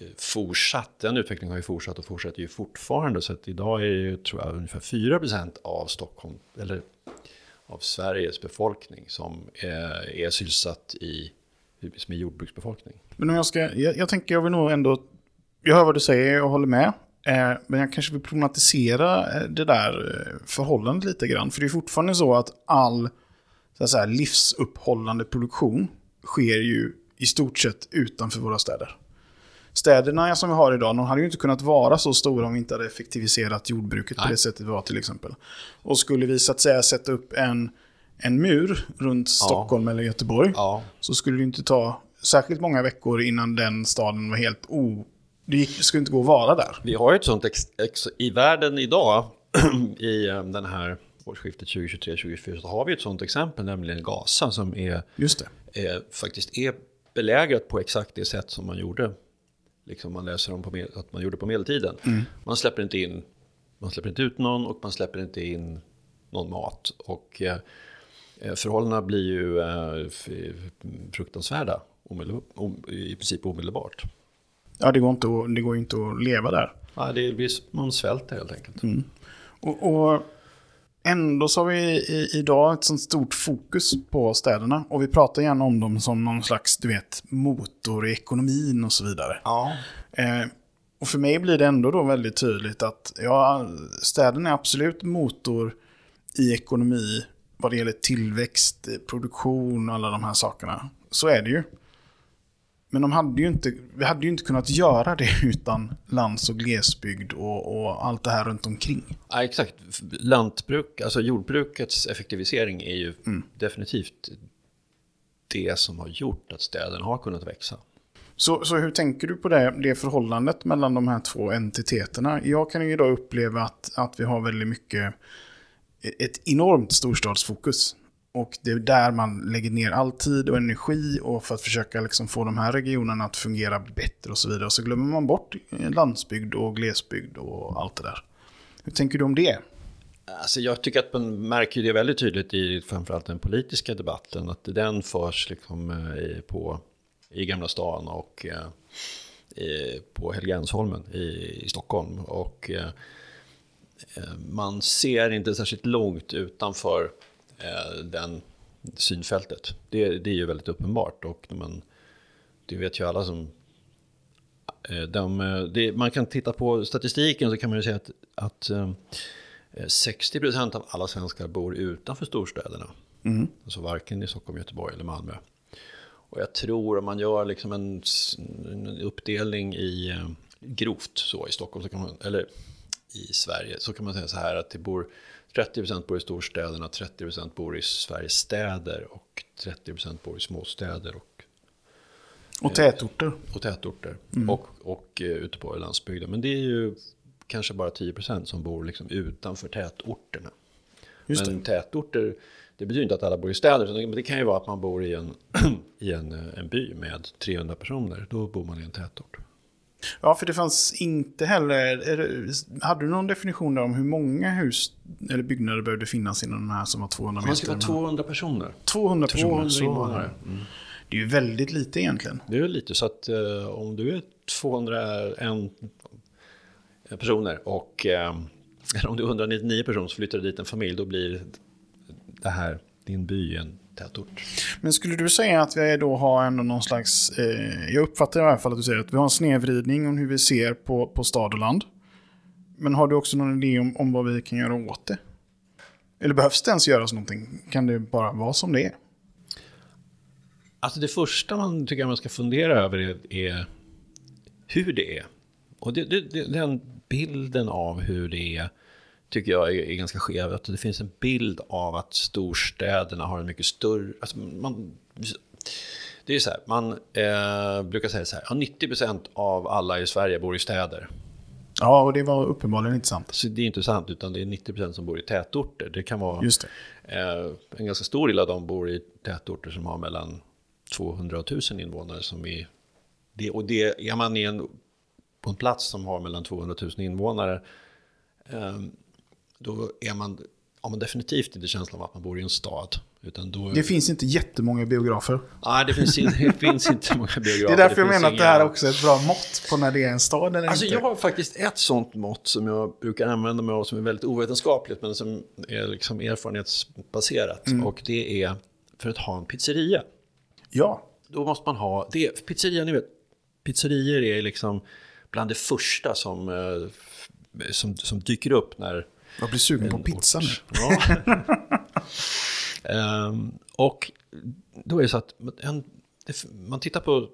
eh, fortsatt, den utvecklingen har ju fortsatt och fortsätter ju fortfarande. Så att idag är det ju, tror jag, ungefär 4% av Stockholm, eller av Sveriges befolkning som är, är sysselsatt i, som är jordbruksbefolkning. Men om jag ska, jag, jag tänker jag vill nog ändå, jag hör vad du säger, jag håller med. Eh, men jag kanske vill problematisera eh, det där förhållandet lite grann. För det är fortfarande så att all så att säga, livsuppehållande produktion sker ju i stort sett utanför våra städer. Städerna som vi har idag, de hade ju inte kunnat vara så stora om vi inte hade effektiviserat jordbruket Nej. på det sättet vi har till exempel. Och skulle vi så att säga sätta upp en, en mur runt ja. Stockholm eller Göteborg, ja. så skulle det inte ta särskilt många veckor innan den staden var helt o... Det gick, skulle inte gå att vara där. Vi har ju ett sånt ex, ex, i världen idag, [clears throat] i um, den här årsskiftet 2023-2024, så har vi ett sånt exempel, nämligen Gaza, som är. Är, faktiskt är belägrat på exakt det sätt som man gjorde. Liksom man läser om på, att man gjorde på medeltiden. Mm. Man släpper inte in, man släpper inte ut någon och man släpper inte in någon mat. Och eh, förhållandena blir ju eh, fruktansvärda i princip omedelbart. Ja, det går, inte att, det går inte att leva där. Ja, det blir, man svälter helt enkelt. Mm. Och, och ändå så har vi i, idag ett sånt stort fokus på städerna. Och vi pratar gärna om dem som någon slags, du vet, motor i ekonomin och så vidare. Ja. Eh, och för mig blir det ändå då väldigt tydligt att ja, städerna är absolut motor i ekonomi vad det gäller tillväxt, produktion och alla de här sakerna. Så är det ju. Men de hade ju inte, vi hade ju inte kunnat göra det [laughs] utan lands och glesbygd och, och allt det här runt omkring. Ja, exakt. Lantbruk, alltså jordbrukets effektivisering är ju mm. definitivt det som har gjort att städerna har kunnat växa. Så, så hur tänker du på det, det förhållandet mellan de här två entiteterna? Jag kan ju idag uppleva att, att vi har väldigt mycket, ett enormt storstadsfokus. Och det är där man lägger ner all tid och energi och för att försöka liksom få de här regionerna att fungera bättre och så vidare. Och så glömmer man bort eh, landsbygd och glesbygd och allt det där. Hur tänker du om det? Alltså jag tycker att man märker det väldigt tydligt i framförallt den politiska debatten. Att den förs liksom eh, på, i Gamla stan och eh, på Helgeandsholmen i, i Stockholm. Och man ser inte särskilt långt utanför den synfältet. Det, det är ju väldigt uppenbart och man, det vet ju alla som eh, de, det, man kan titta på statistiken så kan man ju säga att, att eh, 60% av alla svenskar bor utanför storstäderna. Mm. Alltså varken i Stockholm, Göteborg eller Malmö. Och jag tror om man gör liksom en, en uppdelning i eh, grovt så i Stockholm, så kan man, eller i Sverige, så kan man säga så här att det bor 30% bor i storstäderna, 30% bor i Sveriges städer och 30% bor i småstäder. Och, och tätorter. Och tätorter. Mm. Och, och uh, ute på landsbygden. Men det är ju kanske bara 10% som bor liksom utanför tätorterna. Just Men det. tätorter, det betyder inte att alla bor i städer. Men det kan ju vara att man bor i en, [clears throat] i en, en by med 300 personer. Då bor man i en tätort. Ja, för det fanns inte heller... hade du någon definition där om hur många hus eller byggnader behövde finnas inom den här som var 200 meter? Man ska vara 200 personer. 200 personer. 200 invånare. Mm. Det är ju väldigt lite egentligen. Det är lite, så att eh, om du är 201 personer och eh, [laughs] om du är 199 personer så flyttar dit en familj, då blir det här din by en tätort. Men skulle du säga att vi då har ändå någon slags, eh, jag uppfattar i alla fall att du säger att vi har en snedvridning om hur vi ser på, på stad och land. Men har du också någon idé om, om vad vi kan göra åt det? Eller behövs det ens göras någonting? Kan det bara vara som det är? Alltså det första man tycker man ska fundera över är, är hur det är. Och det, det, den bilden av hur det är tycker jag är, ganska skev. Att det finns en bild av att storstäderna har en mycket större... Alltså man, det är så här, man eh, brukar säga så här, ja, 90% av alla i Sverige bor i städer. Ja, och det var uppenbarligen inte sant. Så det är inte sant, utan det är 90% som bor i tätorter. Det kan vara... Just eh, en ganska stor del av dem bor i tätorter som har mellan 200 och 1000 invånare. Som är, det, och det, är man i en, på en plats som har mellan 200 000 invånare eh, då är man, har man definitivt inte känslan av att man bor i en stad. Utan då... Det finns inte jättemånga biografer. Nej, det finns, det finns [laughs] inte många biografer. Det är därför jag menar inga... att det här är också ett bra mått på när det är en stad eller alltså, inte. Jag har faktiskt ett sånt mått som jag brukar använda mig av som är väldigt ovetenskapligt men som är liksom erfarenhetsbaserat. Mm. Och det är för att ha en pizzeria. Ja. Då måste man ha, det, pizzeria, ni vet, pizzerior är liksom bland det första som, eh, som, som dyker upp när jag blir sugen på pizza nu. Ja. um, [laughs] och då är det så att en, man tittar på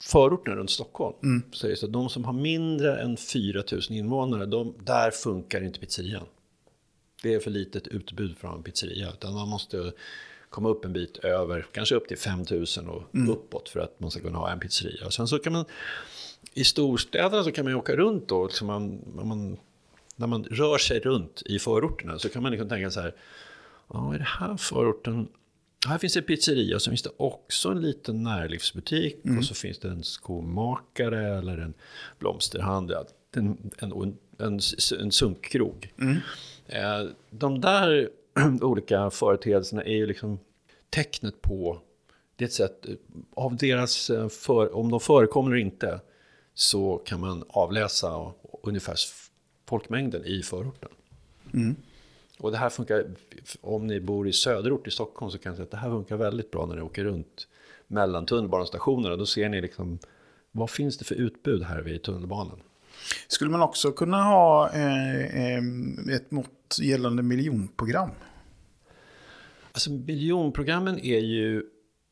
förorterna runt Stockholm. Mm. Så är det så att de som har mindre än 4 000 invånare, de, där funkar inte pizzerian. Det är för litet utbud från en pizzeria. Utan man måste komma upp en bit över, kanske upp till 5 000 och mm. uppåt för att man ska kunna ha en pizzeria. Och sen så kan man, i storstäderna så kan man ju åka runt då. Liksom man, man när man rör sig runt i förorterna så kan man liksom tänka så här, ja, i den här förorten, här finns en pizzeria och så finns det också en liten närlivsbutik mm. och så finns det en skomakare eller en blomsterhandel, en, en, en, en, en sunkkrog. Mm. Eh, de där [clears throat] olika företeelserna är ju liksom tecknet på, det är ett sätt av deras, eh, för, om de förekommer eller inte, så kan man avläsa ungefär folkmängden i förorten. Mm. Och det här funkar, om ni bor i söderort i Stockholm så kan jag säga att det här funkar väldigt bra när ni åker runt mellan tunnelbanestationerna. Då ser ni liksom, vad finns det för utbud här vid tunnelbanan? Skulle man också kunna ha eh, eh, ett mått gällande miljonprogram? Alltså miljonprogrammen är ju,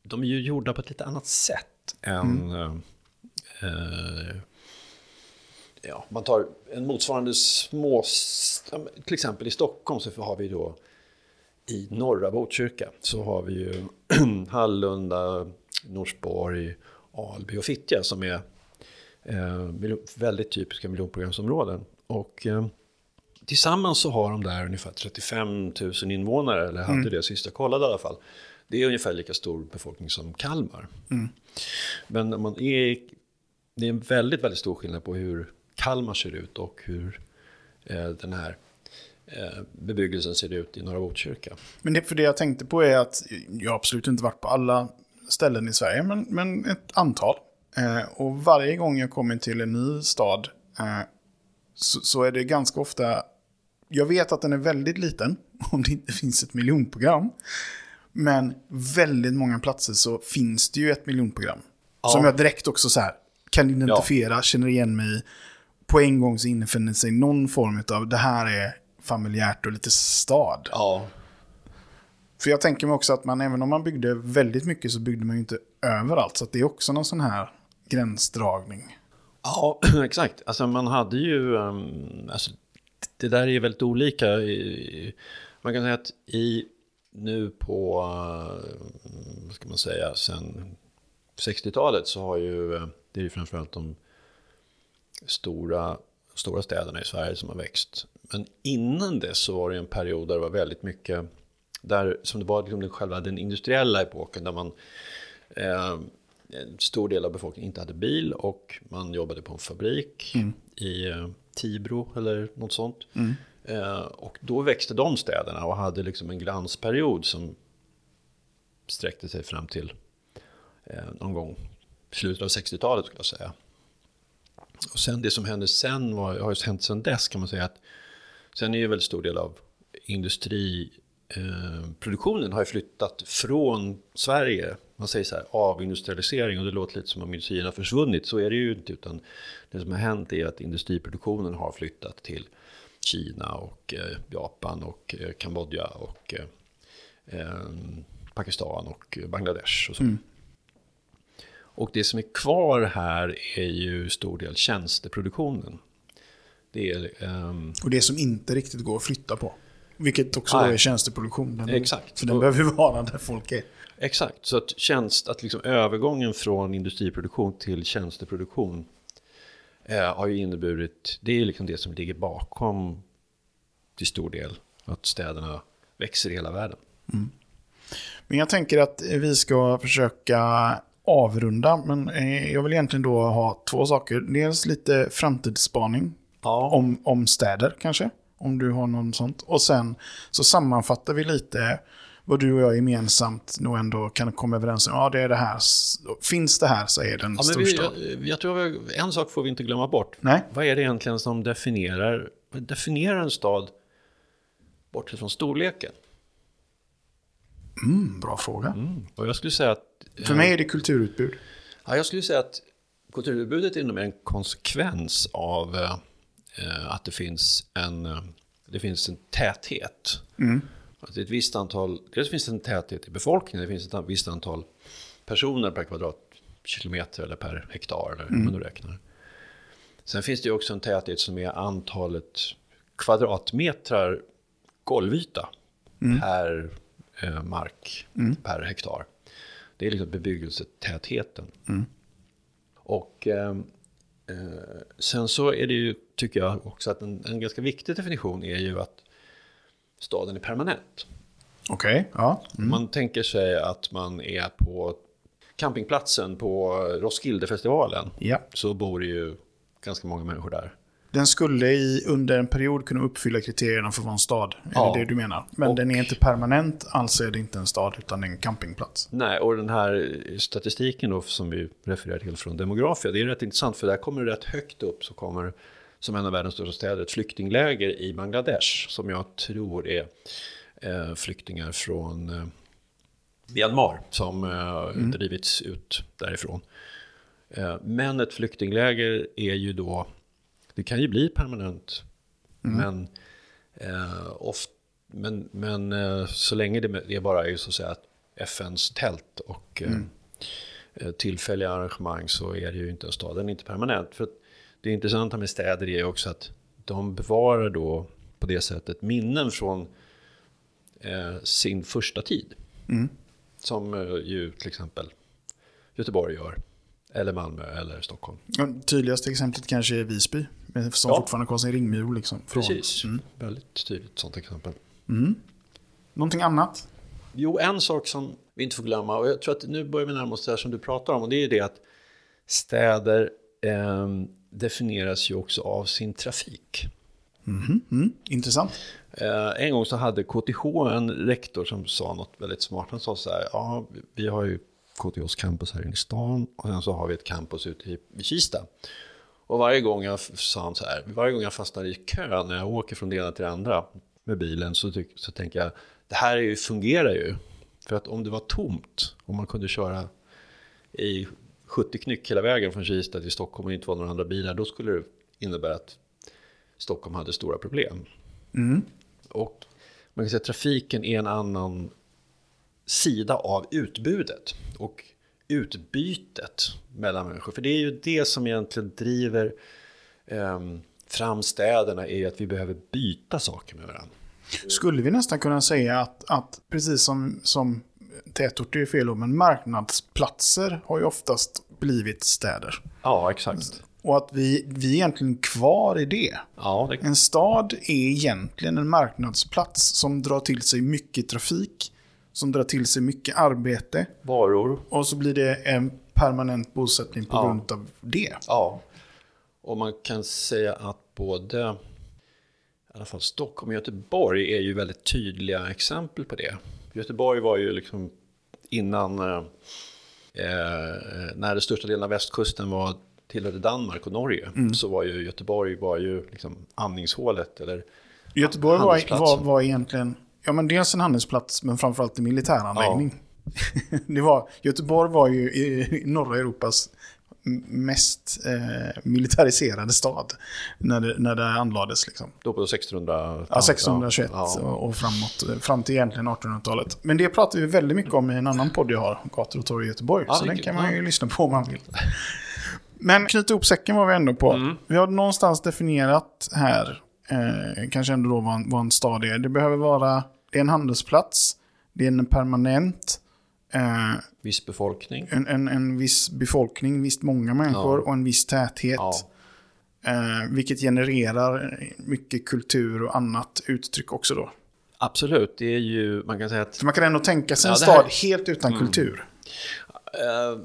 de är ju gjorda på ett lite annat sätt än mm. eh, ja, man tar en motsvarande små, till exempel i Stockholm så har vi då i norra Botkyrka så har vi ju [clears throat] Hallunda, Norsborg, Alby och Fittja som är eh, väldigt typiska miljonprogramsområden. Och eh, tillsammans så har de där ungefär 35 000 invånare, eller hade mm. det sista jag kollade i alla fall. Det är ungefär lika stor befolkning som Kalmar. Mm. Men man är, det är en väldigt, väldigt stor skillnad på hur Kalmar ser ut och hur eh, den här eh, bebyggelsen ser ut i Norra Botkyrka. Men det, för det jag tänkte på är att jag absolut inte varit på alla ställen i Sverige, men, men ett antal. Eh, och varje gång jag kommer till en ny stad eh, så, så, är det ganska ofta... Jag vet att den är väldigt liten, [laughs] om det inte finns ett miljonprogram. Men väldigt många platser så finns det ju ett miljonprogram. Ja. Som jag direkt också så här kan identifiera, ja. känner igen mig på en gång så infinner sig någon form av det här är familjärt och lite stad. Ja. För jag tänker mig också att man, även om man byggde väldigt mycket så byggde man ju inte överallt. Så det är också någon sån här gränsdragning. Ja, [clears throat] exakt. Alltså man hade ju, um, alltså, det där är väldigt olika. Man kan säga att i, nu på, uh, vad ska man säga, sen 60-talet så har ju, uh, det är ju framförallt de stora, stora städerna i Sverige som har växt. Men innan dess så var det en period där det var väldigt mycket, där, som det var liksom själva den industriella epoken där man eh, en stor del av befolkningen inte hade bil och man jobbade på en fabrik mm. i eh, Tibro eller något sånt. Mm. Eh, och då växte de städerna och hade liksom en glansperiod som sträckte sig fram till eh, någon gång slutet av 60-talet skulle jag säga. Och sen det som hände sen var, har hänt sen dess kan man säga att sen är ju en väldigt stor del av industriproduktionen eh, har ju flyttat från Sverige. Man säger så här avindustrialisering och det låter lite som om industrin har försvunnit. Så är det ju inte utan det som har hänt är att industriproduktionen har flyttat till Kina och eh, Japan och eh, Kambodja och eh, eh Pakistan och eh, Bangladesh och så. Mm. Och det som är kvar här är ju stor del tjänsteproduktionen. Det är, um... Och det som inte riktigt går att flytta på. Vilket också är tjänsteproduktion. Den, Exakt. För den och, behöver ju vara där folk är. Exakt, så att, tjänst, att liksom övergången från industriproduktion till tjänsteproduktion eh, har ju inneburit, det är liksom det som ligger bakom till stor del att städerna växer i hela världen. Mm. Men jag tänker att vi ska försöka avrunda, men eh, jag vill egentligen då ha två saker. Dels lite framtidsspaning ja. om, om städer kanske, om du har något sånt. Och sen så sammanfattar vi lite vad du och jag gemensamt nog ändå kan komma överens om. Ja, det är det här. Finns det här så är den ja, storstad. Vi, jag, jag tror att en sak får vi inte glömma bort. Nej. Vad är det egentligen som definierar, definierar en stad bortsett från storleken? Mm, bra fråga. Mm. Och jag skulle säga att... För mig är det kulturutbud. Ja, jag skulle säga att kulturutbudet är nog en konsekvens av eh, att det finns en, eh, det finns en täthet. Mm. Att det är ett visst antal, dels finns det en täthet i befolkningen, det finns ett visst antal personer per kvadratkilometer eller per hektar eller mm. hur man nu räknar. Sen finns det också en täthet som är antalet kvadratmetrar golvyta mm. per eh, mark mm. per hektar. Det är liksom bebyggelsetätheten. Mm. Och eh, eh, sen så är det ju, tycker jag också att en, en ganska viktig definition är ju att staden är permanent. Okej, okay, ja. Mm. Man tänker sig att man är på campingplatsen på Roskildefestivalen. Ja. Så bor det ju ganska många människor där. Den skulle i, under en period kunna uppfylla kriterierna för att vara en stad. Är ja. det det du menar? Men och, den är inte permanent, alltså är det inte en stad utan en campingplats. Nej, och den här statistiken då som vi refererar till från Demografia, det är rätt intressant för där kommer det rätt högt upp så kommer som en av världens största städer, ett flyktingläger i Bangladesh som jag tror är eh, flyktingar från eh, Myanmar som eh, mm. drivits ut därifrån. Eh, men ett flyktingläger är ju då, det kan ju bli permanent, mm. men, eh, oft, men, men eh, så länge det, det bara är så att säga FNs tält och eh, mm. tillfälliga arrangemang så är det ju inte en stad, den är inte permanent. För det intressanta med städer är också att de bevarar då på det sättet minnen från eh, sin första tid. Mm. Som eh, ju till exempel Göteborg gör. Eller Malmö eller Stockholm. Tydligaste exemplet kanske är Visby. Som ja. fortfarande har sin ringmur. Liksom, från. Precis, mm. väldigt tydligt sånt exempel. Mm. Någonting annat? Jo, en sak som vi inte får glömma. Och jag tror att nu börjar vi närma oss det här som du pratar om. Och det är det att städer eh, definieras ju också av sin trafik. Mm, mm, intressant. Eh, en gång så hade KTH en rektor som sa något väldigt smart. Han sa så här, ja, vi har ju KTHs campus här inne i stan och sen så har vi ett campus ute i, i Kista. Och varje gång jag, sa han så här, varje gång jag fastnar i kö när jag åker från det ena till det andra med bilen så, tyck, så tänker jag, det här är ju, fungerar ju. För att om det var tomt, om man kunde köra i 70 knyck hela vägen från Kista till Stockholm och inte var några andra bilar, då skulle det innebära att Stockholm hade stora problem. Mm. Och man kan säga att trafiken är en annan sida av utbudet och utbytet mellan människor. För det är ju det som egentligen driver eh, fram städerna, är att vi behöver byta saker med varandra. Skulle vi nästan kunna säga att, att precis som, som tätorter är fel ord, men marknadsplatser har ju oftast blivit städer. Ja, exakt. Och att vi, vi är egentligen kvar i det. Ja, det... En stad är egentligen en marknadsplats som drar till sig mycket trafik, som drar till sig mycket arbete. Varor. Och så blir det en permanent bosättning på ja. grund av det. Ja. Och man kan säga att både i alla fall Stockholm och Göteborg är ju väldigt tydliga exempel på det. Göteborg var ju liksom innan, eh, eh när den största delen av västkusten var tillhörde Danmark och Norge mm. så var ju Göteborg var ju liksom andningshålet eller Göteborg var, var, var egentligen, ja men dels en handelsplats men framförallt en militäranläggning. Ja. [laughs] det var, Göteborg var ju i, norra Europas mest eh, militariserade stad när det, när det anlades. Liksom. Då på 1600 Ja, 1621 ja. och, framåt, fram till egentligen 1800-talet. Men det pratar vi väldigt mycket om i en annan podd jag har, Gator och torg i Göteborg. Ja, så den kan man ju lyssna på om man vill. Men knyta ihop säcken var vi ändå på. Mm. Vi har någonstans definierat här, eh, kanske ändå då vad en, vad en stad är. Det behöver vara, det är en handelsplats, det är en permanent. Eh, viss befolkning. En, en, en viss befolkning, visst många människor ja. och en viss täthet. Ja. Eh, vilket genererar mycket kultur och annat uttryck också då. Absolut, det är ju, man kan säga att... För man kan ändå tänka sig en ja, här... stad helt utan mm. kultur. Uh,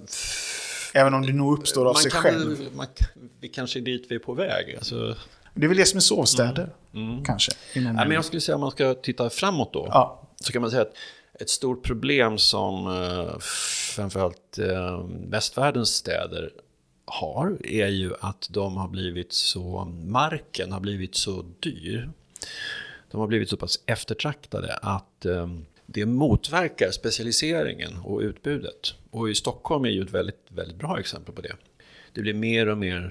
Även om det nog uppstår av sig själv. Väl, man, vi kanske är dit vi är på väg. Alltså... Det är väl det som är sovstäder, mm. Mm. kanske. Ja, men jag skulle säga om man ska titta framåt då. Ja. Så kan man säga att ett stort problem som uh, framförallt uh, västvärldens städer har är ju att de har blivit så, marken har blivit så dyr. De har blivit så pass eftertraktade att um, det motverkar specialiseringen och utbudet. Och i Stockholm är ju ett väldigt, väldigt bra exempel på det. Det blir mer och mer eh,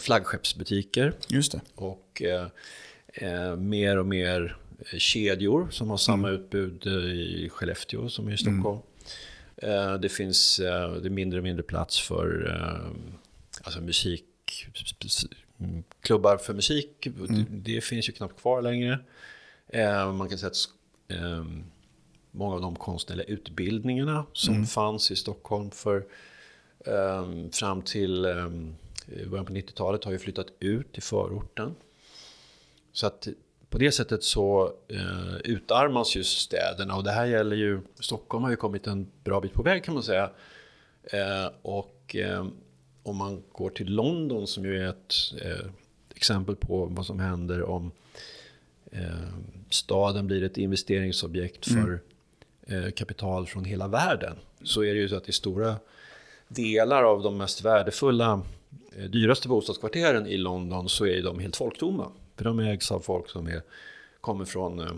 flaggskeppsbutiker. Just det. Och eh, eh mer och mer kedjor som har samma mm. utbud i Skellefteå som i mm. Stockholm. Mm. Det finns det mindre och mindre plats för alltså musik, klubbar för musik. Mm. Det, finns ju knappt kvar längre. Man kan säga att många av de konstnärliga utbildningarna som mm. fanns i Stockholm för um, fram till um, början på 90-talet har ju flyttat ut i förorten. Så att på det sättet så uh, utarmas ju städerna och det här gäller ju, Stockholm har ju kommit en bra bit på väg kan man säga. Uh, och uh, om man går till London som ju är ett exempel på vad som händer om staden blir ett investeringsobjekt för mm. Eh, kapital från hela världen så är det ju så att i stora delar av de mest värdefulla eh, dyraste bostadskvarteren i London så är de helt folktomma. För de ägs av folk som är, kommer från eh,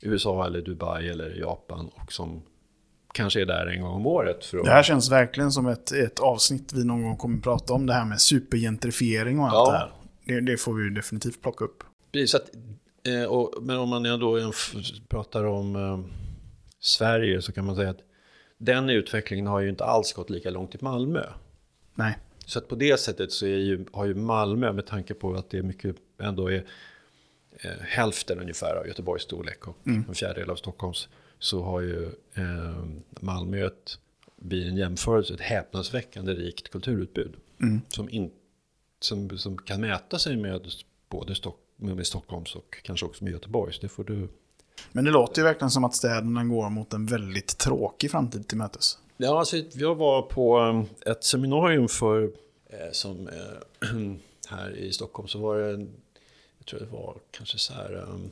USA eller Dubai eller Japan och som kanske är där en gång om året. För att... Det här känns verkligen som ett, ett avsnitt vi någon gång kommer att prata om. Det här med supergentrifiering och allt Ja. det här. Det, det får vi ju definitivt plocka upp. Precis, att, eh, och, men om man då pratar om eh, Sverige så kan man säga att den utvecklingen har ju inte alls gått lika långt i Malmö. Nej. Så att på det sättet så är ju, har ju Malmö, med tanke på att det är mycket, ändå är eh, hälften ungefär av Göteborgs storlek och en fjärdedel av Stockholms, så har ju eh, Malmö ett, vid en jämförelse ett häpnadsväckande rikt kulturutbud. Som, in, som, som kan mäta sig med både Stock, med, med Stockholms och kanske också med Göteborgs. Det får du... Men det låter ju verkligen som att städerna går mot en väldigt tråkig framtid till mötes. Ja, alltså, jag var på um, ett seminarium för, eh, som, eh, [clears throat] här i Stockholm så var det, jag tror det var kanske så här, um,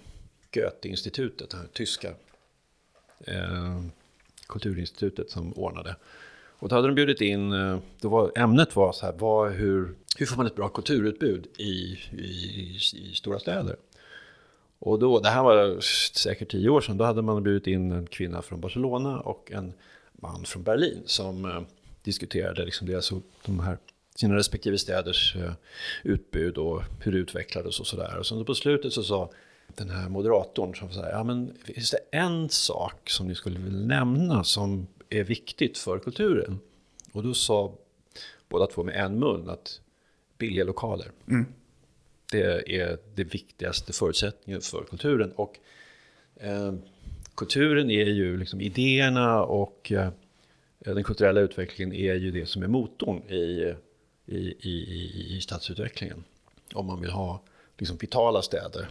Goethe-institutet, det här tyska eh, kulturinstitutet som ordnade. Och då hade de bjudit in, eh, då var, ämnet var så här, vad, hur, hur får man ett bra kulturutbud i, i, i stora städer? Och då, det här var säkert tio år sedan, då hade man bjudit in en kvinna från Barcelona och en man från Berlin som eh, diskuterade liksom deras, de här, sina respektive städers eh, utbud och hur det utvecklades och sådär. Och sen på slutet så sa den här moderatorn som sa, ja men finns det en sak som ni skulle vilja nämna som är viktigt för kulturen? Och då sa båda två med en mun att billiga lokaler. Det är det viktigaste förutsättningen för kulturen. Och eh, kulturen är ju liksom idéerna och eh, den kulturella utvecklingen är ju det som är motorn i, i, i, i, stadsutvecklingen. Om man vill ha liksom vitala städer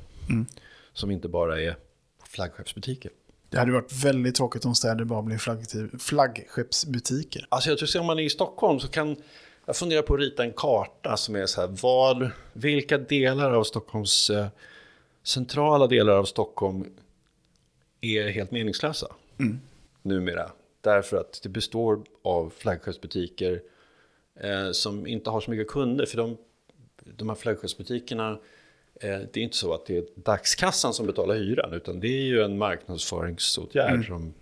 som inte bara är flaggskeppsbutiker. Det hade varit väldigt tråkigt om städer bara blev flagg- flaggskeppsbutiker. Alltså jag tror att om man är i Stockholm så kan jag fundera på att rita en karta som är så här, vad, vilka delar av Stockholms, eh, centrala delar av Stockholm är helt meningslösa numera. Därför att det består av flaggskeppsbutiker eh, som inte har så mycket kunder. För de, de här flaggskeppsbutikerna, eh, det är inte så att det är dagskassan som betalar hyran, utan det är ju en marknadsföringsåtgärd som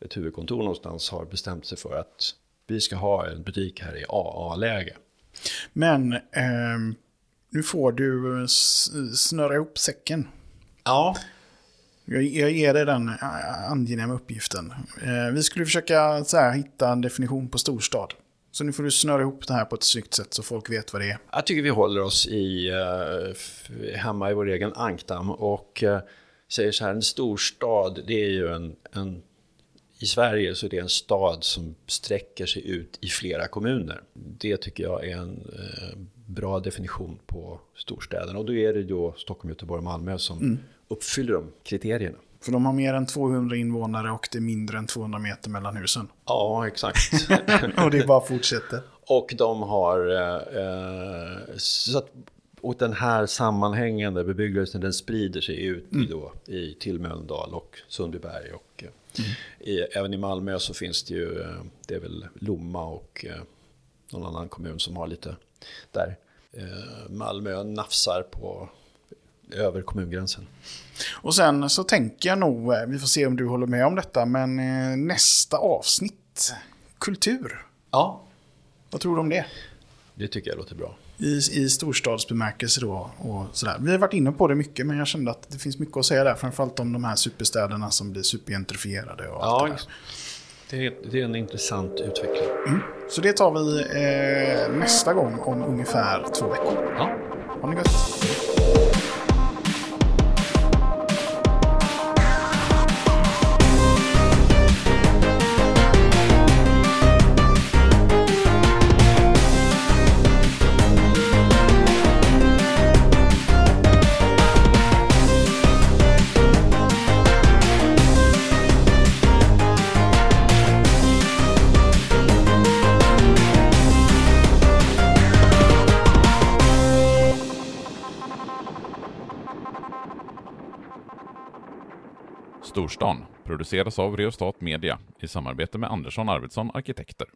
ett huvudkontor någonstans har bestämt sig för att vi ska ha en butik här i AA-läge. Men ehm, nu får du snöra ihop säcken. Ja. Jag, jag ger dig den eh, angenäma uppgiften. Eh, vi skulle försöka så här, hitta en definition på storstad. Så nu får du snöra ihop det här på ett snyggt sätt så folk vet vad det är. Jag tycker vi håller oss i, eh, hemma i vår egen ankdamm och eh, säger så här, en storstad det är ju en, en i Sverige så är det en stad som sträcker sig ut i flera kommuner. Det tycker jag är en eh, bra definition på storstäderna. Och då är det då Stockholm, Göteborg och Malmö som uppfyller de kriterierna. För de har mer än 200 invånare och det är mindre än 200 meter mellan husen. Ja, exakt. [laughs] och det bara fortsätter. Och de har... Eh, eh, så att, och den här sammanhängande bebyggelsen den sprider sig ut i, då, i, till Mölndal och Sundbyberg. Och, eh, i, även i Malmö så finns det ju, eh, det är väl Lomma och någon annan kommun som har lite där. Malmö nafsar på över kommungränsen. Och sen så tänker jag nog, eh, vi får se om du håller med om detta, men eh, nästa avsnitt, kultur. Ja. Vad tror du om det? Det tycker jag låter bra. I, i storstadsbemärkelse då och sådär. Vi har varit inne på det mycket, men jag kände att det finns mycket att säga där. Framförallt om de här superstäderna som blir supergentrifierade och allt det Ja, där. det är, det är en intressant utveckling. Så det tar vi eh, nästa gång om ungefär två veckor. Ja. Ha det gött! Storstan produceras av Reostat Media i samarbete med Andersson Arvidsson Arkitekter.